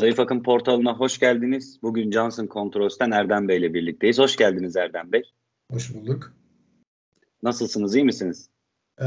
Zayıf Akım portalına hoş geldiniz. Bugün Johnson Controls'ten Erdem Bey ile birlikteyiz. Hoş geldiniz Erdem Bey. Hoş bulduk. Nasılsınız, iyi misiniz? Ee,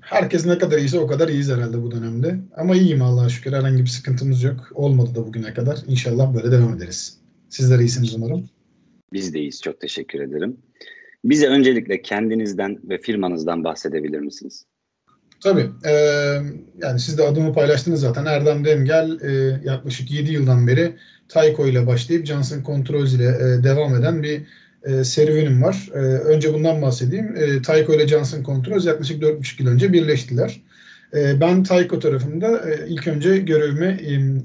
herkes ne kadar iyiyse o kadar iyiyiz herhalde bu dönemde. Ama iyiyim Allah'a şükür. Herhangi bir sıkıntımız yok. Olmadı da bugüne kadar. İnşallah böyle devam ederiz. Sizler iyisiniz umarım. Biz de iyiyiz. Çok teşekkür ederim. Bize öncelikle kendinizden ve firmanızdan bahsedebilir misiniz? Tabii. E, yani siz de adımı paylaştınız zaten. Erdem Demgel e, yaklaşık 7 yıldan beri Tyco ile başlayıp Johnson Controls ile e, devam eden bir e, serüvenim var. E, önce bundan bahsedeyim. E, Tyco ile Johnson Controls yaklaşık 4,5 yıl önce birleştiler. E, ben Tyco tarafında e, ilk önce görevime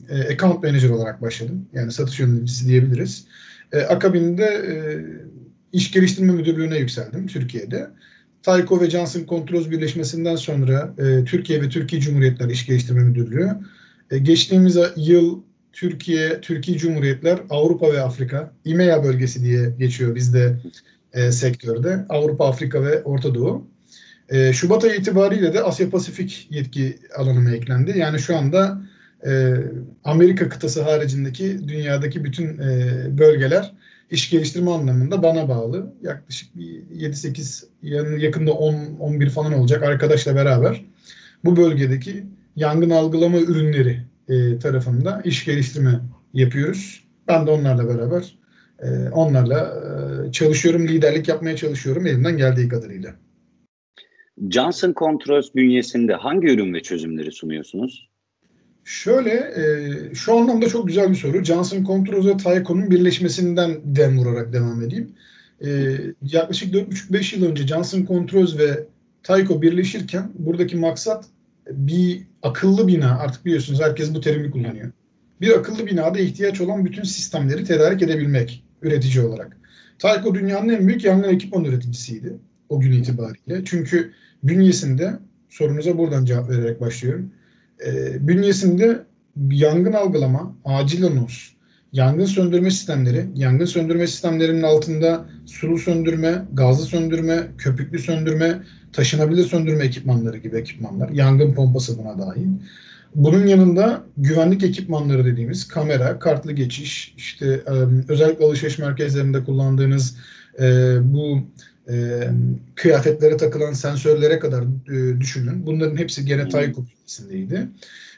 e, account manager olarak başladım. Yani satış yöneticisi diyebiliriz. E, akabinde e, iş geliştirme müdürlüğüne yükseldim Türkiye'de. Tyco ve Johnson Controls birleşmesinden sonra e, Türkiye ve Türkiye Cumhuriyetler İş Geliştirme Müdürlüğü e, geçtiğimiz yıl Türkiye, Türkiye Cumhuriyetler, Avrupa ve Afrika, İMEA bölgesi diye geçiyor bizde e, sektörde. Avrupa, Afrika ve Orta Doğu. E, Şubat ayı itibariyle de Asya Pasifik yetki alanıma eklendi. Yani şu anda e, Amerika kıtası haricindeki dünyadaki bütün e, bölgeler iş geliştirme anlamında bana bağlı. Yaklaşık bir 7-8 yakında 10-11 falan olacak arkadaşla beraber bu bölgedeki yangın algılama ürünleri e, tarafında iş geliştirme yapıyoruz. Ben de onlarla beraber e, onlarla e, çalışıyorum, liderlik yapmaya çalışıyorum elimden geldiği kadarıyla. Johnson Controls bünyesinde hangi ürün ve çözümleri sunuyorsunuz? Şöyle, e, şu anlamda çok güzel bir soru. Johnson Controls ve Tyco'nun birleşmesinden dem vurarak devam edeyim. E, yaklaşık 4,5-5 yıl önce Johnson Controls ve Tyco birleşirken buradaki maksat bir akıllı bina, artık biliyorsunuz herkes bu terimi kullanıyor. Bir akıllı binada ihtiyaç olan bütün sistemleri tedarik edebilmek üretici olarak. Tyco dünyanın en büyük yangın ekipman üreticisiydi o gün itibariyle. Çünkü bünyesinde, sorunuza buradan cevap vererek başlıyorum e, bünyesinde yangın algılama, acil anons, yangın söndürme sistemleri, yangın söndürme sistemlerinin altında sulu söndürme, gazlı söndürme, köpüklü söndürme, taşınabilir söndürme ekipmanları gibi ekipmanlar, yangın pompası buna dahil. Bunun yanında güvenlik ekipmanları dediğimiz kamera, kartlı geçiş, işte özellikle alışveriş merkezlerinde kullandığınız bu e, kıyafetlere takılan sensörlere kadar e, düşünün. Bunların hepsi gene Tyco bünyesindeydi.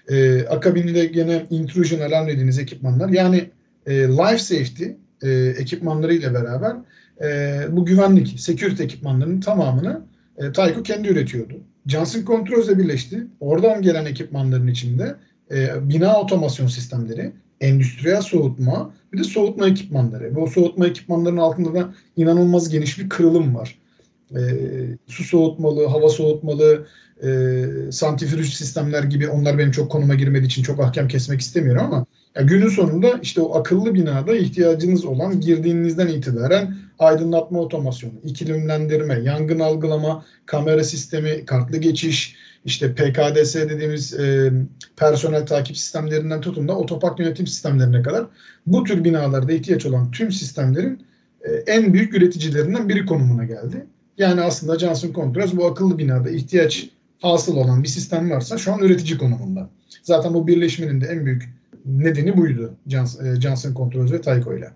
E, akabinde gene intrusion alarm dediğiniz ekipmanlar. Yani e, life safety e, ekipmanlarıyla beraber e, bu güvenlik, security ekipmanlarının tamamını e, Tyco kendi üretiyordu. Johnson Controls ile birleşti. Oradan gelen ekipmanların içinde e, bina otomasyon sistemleri, endüstriyel soğutma bir de soğutma ekipmanları. Bu soğutma ekipmanlarının altında da inanılmaz geniş bir kırılım var. E, su soğutmalı, hava soğutmalı, e, santrifüj sistemler gibi onlar benim çok konuma girmediği için çok ahkam kesmek istemiyorum ama ya günün sonunda işte o akıllı binada ihtiyacınız olan girdiğinizden itibaren aydınlatma otomasyonu, ikilimlendirme, yangın algılama, kamera sistemi, kartlı geçiş, işte PKDS dediğimiz e, personel takip sistemlerinden tutun da otopark yönetim sistemlerine kadar bu tür binalarda ihtiyaç olan tüm sistemlerin e, en büyük üreticilerinden biri konumuna geldi. Yani aslında Johnson Controls bu akıllı binada ihtiyaç hasıl olan bir sistem varsa şu an üretici konumunda. Zaten bu birleşmenin de en büyük nedeni buydu Johnson, e, Johnson Controls ve Tyco ile.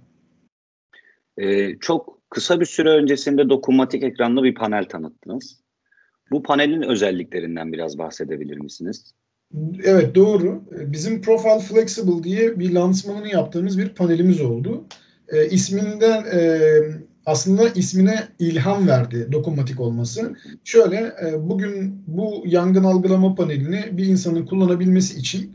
Ee, çok kısa bir süre öncesinde dokunmatik ekranlı bir panel tanıttınız. Bu panelin özelliklerinden biraz bahsedebilir misiniz? Evet doğru. Bizim Profile Flexible diye bir lansmanını yaptığımız bir panelimiz oldu. E, isminden e, aslında ismine ilham verdi dokunmatik olması. Şöyle e, bugün bu yangın algılama panelini bir insanın kullanabilmesi için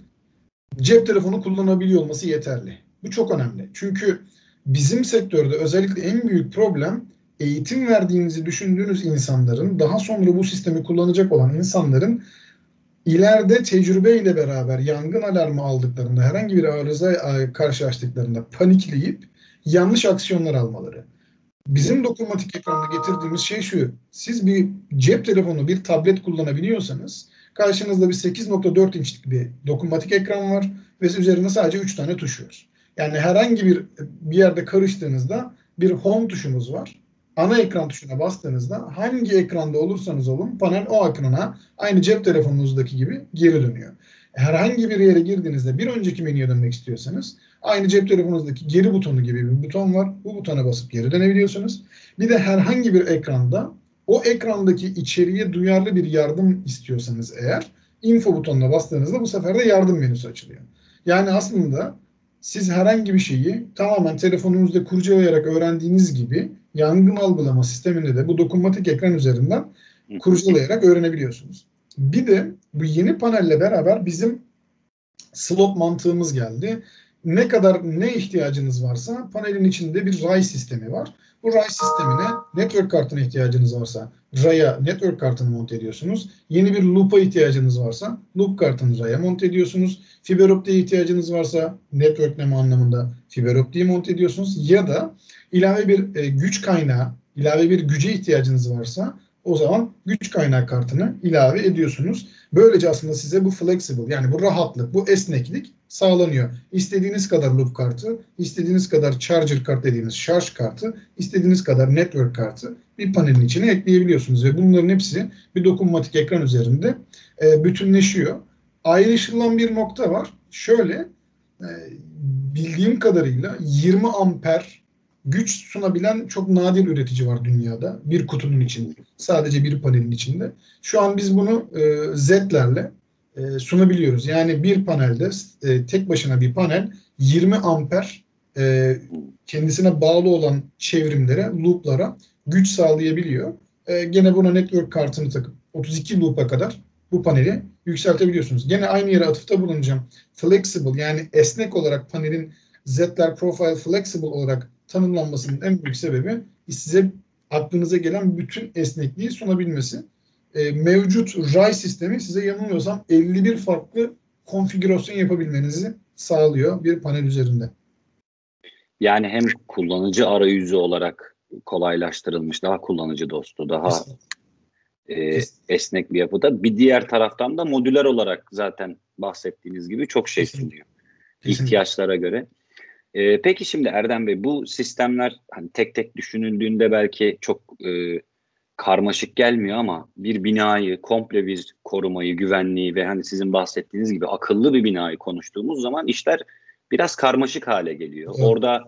cep telefonu kullanabiliyor olması yeterli. Bu çok önemli. Çünkü bizim sektörde özellikle en büyük problem eğitim verdiğinizi düşündüğünüz insanların daha sonra bu sistemi kullanacak olan insanların ileride tecrübeyle beraber yangın alarmı aldıklarında herhangi bir arıza e, karşılaştıklarında panikleyip yanlış aksiyonlar almaları. Bizim dokunmatik ekranda getirdiğimiz şey şu. Siz bir cep telefonu, bir tablet kullanabiliyorsanız karşınızda bir 8.4 inçlik bir dokunmatik ekran var ve üzerinde sadece 3 tane tuş var. Yani herhangi bir bir yerde karıştığınızda bir home tuşumuz var ana ekran tuşuna bastığınızda hangi ekranda olursanız olun panel o ekrana aynı cep telefonunuzdaki gibi geri dönüyor. Herhangi bir yere girdiğinizde bir önceki menüye dönmek istiyorsanız aynı cep telefonunuzdaki geri butonu gibi bir buton var. Bu butona basıp geri dönebiliyorsunuz. Bir de herhangi bir ekranda o ekrandaki içeriye duyarlı bir yardım istiyorsanız eğer info butonuna bastığınızda bu sefer de yardım menüsü açılıyor. Yani aslında siz herhangi bir şeyi tamamen telefonunuzda kurcalayarak öğrendiğiniz gibi yangın algılama sisteminde de bu dokunmatik ekran üzerinden kurcalayarak öğrenebiliyorsunuz. Bir de bu yeni panelle beraber bizim slot mantığımız geldi. Ne kadar ne ihtiyacınız varsa panelin içinde bir RAI sistemi var. Bu RAI sistemine network kartına ihtiyacınız varsa RAI'a network kartını monte ediyorsunuz. Yeni bir loop'a ihtiyacınız varsa loop kartını RAI'a monte ediyorsunuz. Fiber optiğe ihtiyacınız varsa networkleme anlamında fiber optiği monte ediyorsunuz. Ya da ilave bir e, güç kaynağı, ilave bir güce ihtiyacınız varsa o zaman güç kaynağı kartını ilave ediyorsunuz. Böylece aslında size bu flexible yani bu rahatlık, bu esneklik sağlanıyor. İstediğiniz kadar loop kartı, istediğiniz kadar charger kart dediğimiz şarj kartı, istediğiniz kadar network kartı bir panelin içine ekleyebiliyorsunuz ve bunların hepsi bir dokunmatik ekran üzerinde e, bütünleşiyor. Ayrışılan bir nokta var. Şöyle e, bildiğim kadarıyla 20 amper güç sunabilen çok nadir üretici var dünyada. Bir kutunun içinde. Sadece bir panelin içinde. Şu an biz bunu e, Z'lerle e, sunabiliyoruz. Yani bir panelde e, tek başına bir panel 20 amper e, kendisine bağlı olan çevrimlere, looplara güç sağlayabiliyor. E, gene buna network kartını takıp 32 loop'a kadar bu paneli yükseltebiliyorsunuz. Gene aynı yere atıfta bulunacağım. Flexible yani esnek olarak panelin Z'ler Profile Flexible olarak tanımlanmasının en büyük sebebi size aklınıza gelen bütün esnekliği sunabilmesi. E, mevcut RAI sistemi size yanılmıyorsam 51 farklı konfigürasyon yapabilmenizi sağlıyor bir panel üzerinde. Yani hem kullanıcı arayüzü olarak kolaylaştırılmış, daha kullanıcı dostu, daha e, esnek bir yapıda. Bir diğer taraftan da modüler olarak zaten bahsettiğiniz gibi çok şey sunuyor. İhtiyaçlara göre. E, peki şimdi Erdem Bey bu sistemler hani tek tek düşünüldüğünde belki çok e, karmaşık gelmiyor ama bir binayı komple bir korumayı, güvenliği ve hani sizin bahsettiğiniz gibi akıllı bir binayı konuştuğumuz zaman işler biraz karmaşık hale geliyor. Evet. Orada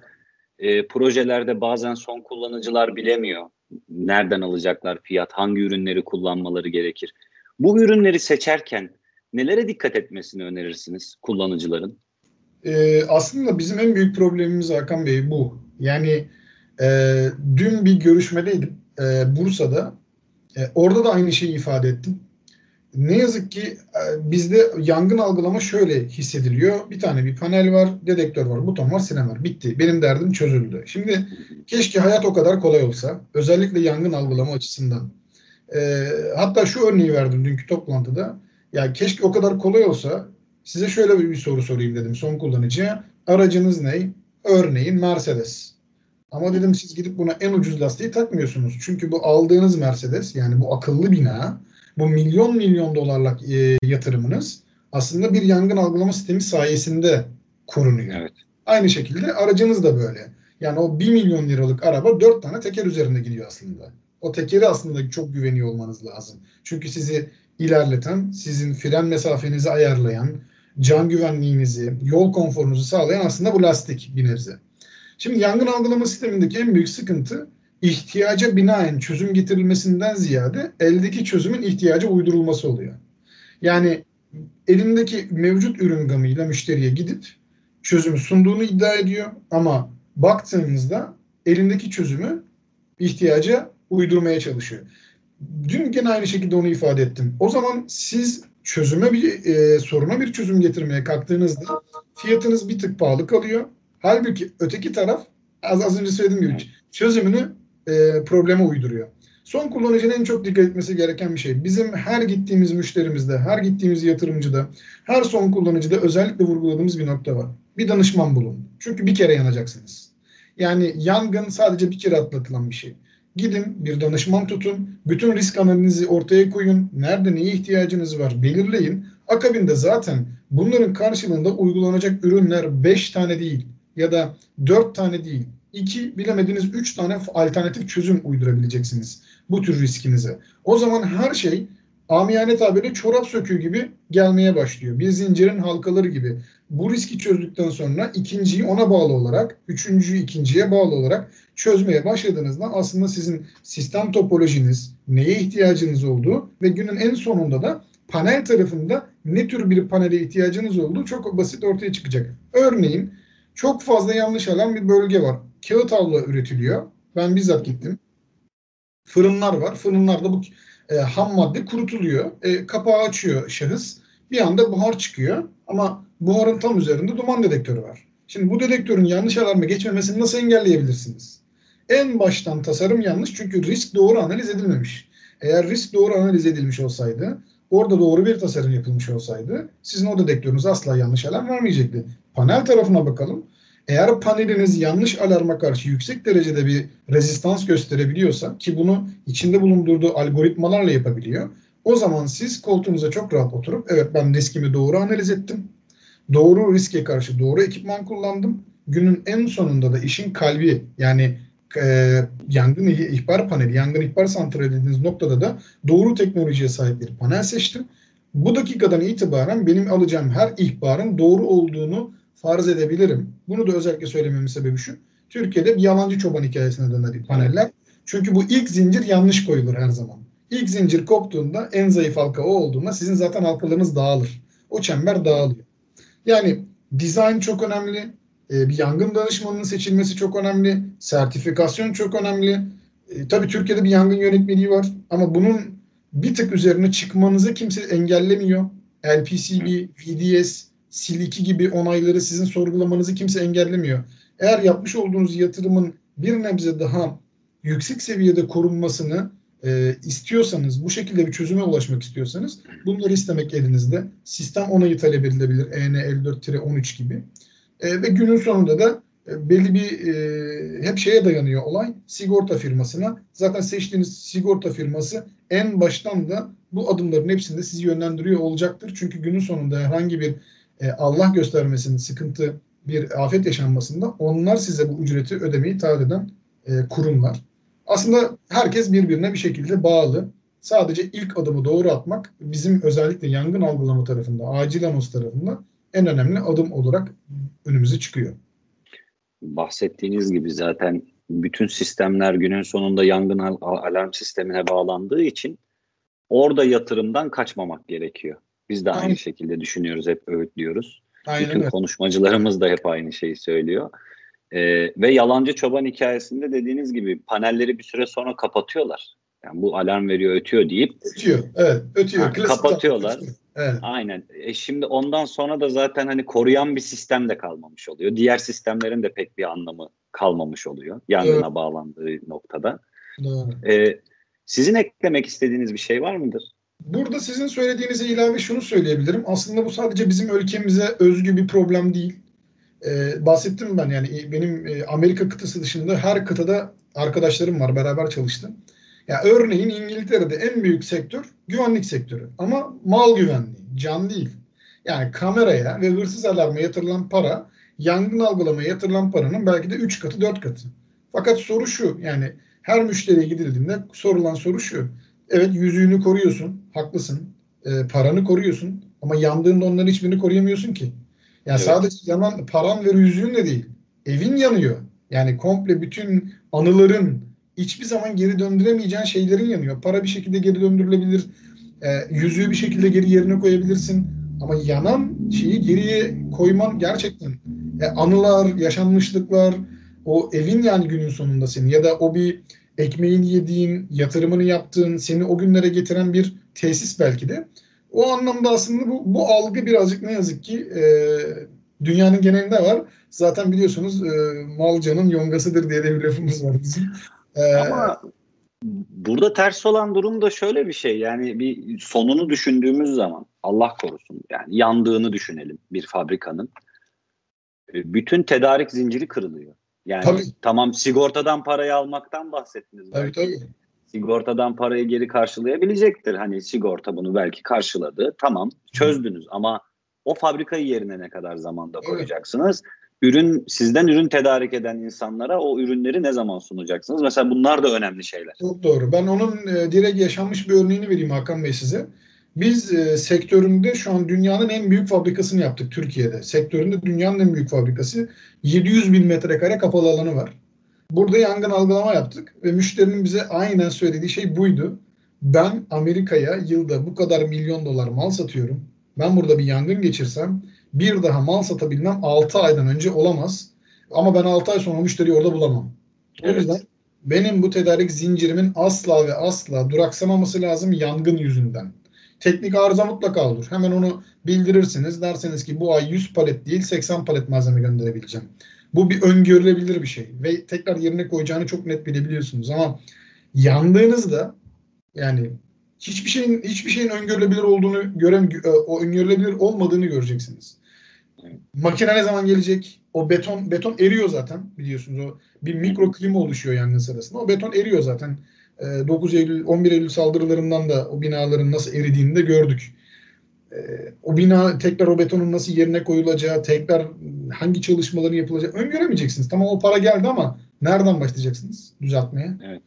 e, projelerde bazen son kullanıcılar bilemiyor. Nereden alacaklar fiyat, hangi ürünleri kullanmaları gerekir. Bu ürünleri seçerken nelere dikkat etmesini önerirsiniz kullanıcıların? E, aslında bizim en büyük problemimiz Hakan Bey bu. Yani e, dün bir görüşmedeydim e, Bursa'da. E, orada da aynı şeyi ifade ettim. Ne yazık ki e, bizde yangın algılama şöyle hissediliyor. Bir tane bir panel var, dedektör var, buton var, sinem var. Bitti. Benim derdim çözüldü. Şimdi keşke hayat o kadar kolay olsa. Özellikle yangın algılama açısından. E, hatta şu örneği verdim dünkü toplantıda. Ya keşke o kadar kolay olsa Size şöyle bir, bir soru sorayım dedim son kullanıcıya. Aracınız ne? Örneğin Mercedes. Ama dedim siz gidip buna en ucuz lastiği takmıyorsunuz. Çünkü bu aldığınız Mercedes yani bu akıllı bina bu milyon milyon dolarlık e, yatırımınız aslında bir yangın algılama sistemi sayesinde korunuyor. Evet. Aynı şekilde aracınız da böyle. Yani o 1 milyon liralık araba 4 tane teker üzerinde gidiyor aslında. O tekeri aslında çok güveniyor olmanız lazım. Çünkü sizi ilerleten, sizin fren mesafenizi ayarlayan, can güvenliğinizi, yol konforunuzu sağlayan aslında bu lastik bir nebze. Şimdi yangın algılama sistemindeki en büyük sıkıntı ihtiyaca binaen çözüm getirilmesinden ziyade eldeki çözümün ihtiyaca uydurulması oluyor. Yani elindeki mevcut ürün gamıyla müşteriye gidip çözümü sunduğunu iddia ediyor ama baktığınızda elindeki çözümü ihtiyaca uydurmaya çalışıyor. Dün gene aynı şekilde onu ifade ettim. O zaman siz çözüme bir e, soruna bir çözüm getirmeye kalktığınızda fiyatınız bir tık pahalı kalıyor. Halbuki öteki taraf az, az önce söylediğim gibi çözümünü e, probleme uyduruyor. Son kullanıcının en çok dikkat etmesi gereken bir şey. Bizim her gittiğimiz müşterimizde, her gittiğimiz yatırımcıda, her son kullanıcıda özellikle vurguladığımız bir nokta var. Bir danışman bulun. Çünkü bir kere yanacaksınız. Yani yangın sadece bir kere atlatılan bir şey. Gidin bir danışman tutun. Bütün risk analizi ortaya koyun. Nerede neye ihtiyacınız var belirleyin. Akabinde zaten bunların karşılığında uygulanacak ürünler 5 tane değil ya da 4 tane değil. iki bilemediniz üç tane alternatif çözüm uydurabileceksiniz bu tür riskinize. O zaman her şey amiyane tabiri çorap söküğü gibi gelmeye başlıyor. Bir zincirin halkaları gibi. Bu riski çözdükten sonra ikinciyi ona bağlı olarak, üçüncüyü ikinciye bağlı olarak çözmeye başladığınızda aslında sizin sistem topolojiniz, neye ihtiyacınız olduğu ve günün en sonunda da panel tarafında ne tür bir panele ihtiyacınız olduğu çok basit ortaya çıkacak. Örneğin çok fazla yanlış alan bir bölge var. Kağıt havlu üretiliyor. Ben bizzat gittim. Fırınlar var. Fırınlarda bu e, ham madde kurutuluyor. E, kapağı açıyor şahıs. Bir anda buhar çıkıyor. Ama buharın tam üzerinde duman dedektörü var. Şimdi bu dedektörün yanlış alarma geçmemesini nasıl engelleyebilirsiniz? En baştan tasarım yanlış çünkü risk doğru analiz edilmemiş. Eğer risk doğru analiz edilmiş olsaydı, orada doğru bir tasarım yapılmış olsaydı sizin o dedektörünüz asla yanlış alarm vermeyecekti. Panel tarafına bakalım. Eğer paneliniz yanlış alarma karşı yüksek derecede bir rezistans gösterebiliyorsa ki bunu içinde bulundurduğu algoritmalarla yapabiliyor. O zaman siz koltuğunuza çok rahat oturup evet ben riskimi doğru analiz ettim. Doğru riske karşı doğru ekipman kullandım. Günün en sonunda da işin kalbi yani e, yangın ihbar paneli, yangın ihbar santrali dediğiniz noktada da doğru teknolojiye sahip bir panel seçtim. Bu dakikadan itibaren benim alacağım her ihbarın doğru olduğunu farz edebilirim. Bunu da özellikle söylememin sebebi şu. Türkiye'de bir yalancı çoban hikayesine döner paneller. Çünkü bu ilk zincir yanlış koyulur her zaman. İlk zincir koptuğunda en zayıf halka o olduğunda sizin zaten halkalarınız dağılır. O çember dağılıyor. Yani dizayn çok önemli. E, bir yangın danışmanının seçilmesi çok önemli. Sertifikasyon çok önemli. E, tabii Türkiye'de bir yangın yönetmeliği var ama bunun bir tık üzerine çıkmanızı kimse engellemiyor. LPCB, VDS, SIL2 gibi onayları sizin sorgulamanızı kimse engellemiyor. Eğer yapmış olduğunuz yatırımın bir nebze daha yüksek seviyede korunmasını e, istiyorsanız, bu şekilde bir çözüme ulaşmak istiyorsanız bunları istemek elinizde. Sistem onayı talep edilebilir. EN 54-13 gibi. E, ve günün sonunda da e, belli bir e, hep şeye dayanıyor olay. Sigorta firmasına. Zaten seçtiğiniz sigorta firması en baştan da bu adımların hepsinde sizi yönlendiriyor olacaktır. Çünkü günün sonunda herhangi bir e, Allah göstermesin sıkıntı bir afet yaşanmasında onlar size bu ücreti ödemeyi taahhüt eden e, kurumlar. Aslında herkes birbirine bir şekilde bağlı. Sadece ilk adımı doğru atmak bizim özellikle yangın algılama tarafında, acil anons tarafında en önemli adım olarak önümüze çıkıyor. Bahsettiğiniz gibi zaten bütün sistemler günün sonunda yangın alarm sistemine bağlandığı için orada yatırımdan kaçmamak gerekiyor. Biz de aynı Aynen. şekilde düşünüyoruz, hep öğütlüyoruz. Aynen Bütün konuşmacılarımız da hep aynı şeyi söylüyor. Ee, ve yalancı çoban hikayesinde dediğiniz gibi panelleri bir süre sonra kapatıyorlar. Yani bu alarm veriyor, ötüyor deyip ötüyor. Evet, ötüyor. Ha, kapatıyorlar. Evet. Aynen. E şimdi ondan sonra da zaten hani koruyan bir sistem de kalmamış oluyor. Diğer sistemlerin de pek bir anlamı kalmamış oluyor. Yangına evet. bağlandığı noktada. Doğru. Ee, sizin eklemek istediğiniz bir şey var mıdır? Burada sizin söylediğinize ilave şunu söyleyebilirim. Aslında bu sadece bizim ülkemize özgü bir problem değil. Ee, bahsettim ben yani benim e, Amerika kıtası dışında her kıtada arkadaşlarım var beraber çalıştım. Ya örneğin İngiltere'de en büyük sektör güvenlik sektörü ama mal güvenliği, can değil. Yani kameraya ve hırsız alarma yatırılan para yangın algılamaya yatırılan paranın belki de 3 katı 4 katı. Fakat soru şu yani her müşteriye gidildiğinde sorulan soru şu. Evet yüzüğünü koruyorsun. Haklısın. E, paranı koruyorsun. Ama yandığında onların hiçbirini koruyamıyorsun ki. Yani evet. sadece yanan paran ve yüzüğün de değil. Evin yanıyor. Yani komple bütün anıların hiçbir zaman geri döndüremeyeceğin şeylerin yanıyor. Para bir şekilde geri döndürülebilir. E, yüzüğü bir şekilde geri yerine koyabilirsin. Ama yanan şeyi geriye koyman gerçekten e, anılar, yaşanmışlıklar, o evin yani günün sonunda senin ya da o bir ekmeğini yediğin, yatırımını yaptığın, seni o günlere getiren bir tesis belki de. O anlamda aslında bu, bu algı birazcık ne yazık ki e, dünyanın genelinde var. Zaten biliyorsunuz e, malcanın yongasıdır diye de bir lafımız var bizim. E, Ama burada ters olan durum da şöyle bir şey. Yani bir sonunu düşündüğümüz zaman Allah korusun yani yandığını düşünelim bir fabrikanın. E, bütün tedarik zinciri kırılıyor. Yani tabii. tamam sigortadan parayı almaktan bahsettiniz. Tabii belki. tabii. Sigortadan parayı geri karşılayabilecektir. Hani sigorta bunu belki karşıladı. Tamam çözdünüz ama o fabrikayı yerine ne kadar zamanda koyacaksınız? Evet. ürün sizden ürün tedarik eden insanlara o ürünleri ne zaman sunacaksınız? Mesela bunlar da önemli şeyler. Çok doğru. Ben onun e, direkt yaşanmış bir örneğini vereyim Hakan Bey size. Biz e, sektöründe şu an dünyanın en büyük fabrikasını yaptık Türkiye'de. Sektöründe dünyanın en büyük fabrikası. 700 bin metrekare kapalı alanı var. Burada yangın algılama yaptık ve müşterinin bize aynen söylediği şey buydu. Ben Amerika'ya yılda bu kadar milyon dolar mal satıyorum. Ben burada bir yangın geçirsem bir daha mal satabilmem 6 aydan önce olamaz. Ama ben 6 ay sonra müşteriyi orada bulamam. O Evet. yüzden benim bu tedarik zincirimin asla ve asla duraksamaması lazım yangın yüzünden. Teknik arıza mutlaka olur. Hemen onu bildirirsiniz. Derseniz ki bu ay 100 palet değil 80 palet malzeme gönderebileceğim. Bu bir öngörülebilir bir şey. Ve tekrar yerine koyacağını çok net bilebiliyorsunuz. Ama yandığınızda yani hiçbir şeyin hiçbir şeyin öngörülebilir olduğunu gören e, o öngörülebilir olmadığını göreceksiniz. Makine ne zaman gelecek? O beton beton eriyor zaten biliyorsunuz. O bir mikro klima oluşuyor yangın sırasında. O beton eriyor zaten. E, 9 Eylül 11 Eylül saldırılarından da o binaların nasıl eridiğini de gördük. E, o bina tekrar o betonun nasıl yerine koyulacağı, tekrar hangi çalışmaların yapılacağı öngöremeyeceksiniz. Tamam o para geldi ama nereden başlayacaksınız düzeltmeye? Evet.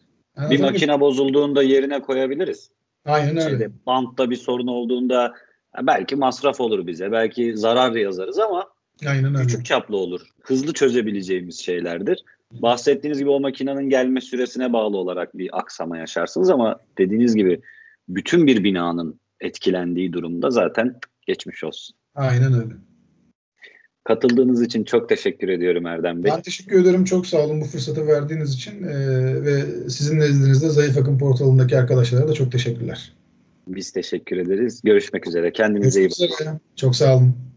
Bir makine bozulduğunda yerine koyabiliriz. Aynen öyle. Şeyde, bantta bir sorun olduğunda belki masraf olur bize. Belki zarar yazarız ama Aynen öyle. küçük çaplı olur. Hızlı çözebileceğimiz şeylerdir. Bahsettiğiniz gibi o makinenin gelme süresine bağlı olarak bir aksama yaşarsınız ama dediğiniz gibi bütün bir binanın etkilendiği durumda zaten geçmiş olsun. Aynen öyle. Katıldığınız için çok teşekkür ediyorum Erdem Bey. Ben teşekkür ederim. Çok sağ olun bu fırsatı verdiğiniz için. Ee, ve sizin nezdinizde Zayıf Akım portalındaki arkadaşlara da çok teşekkürler. Biz teşekkür ederiz. Görüşmek üzere. Kendinize iyi bakın. Görüşmek üzere. Çok sağ olun.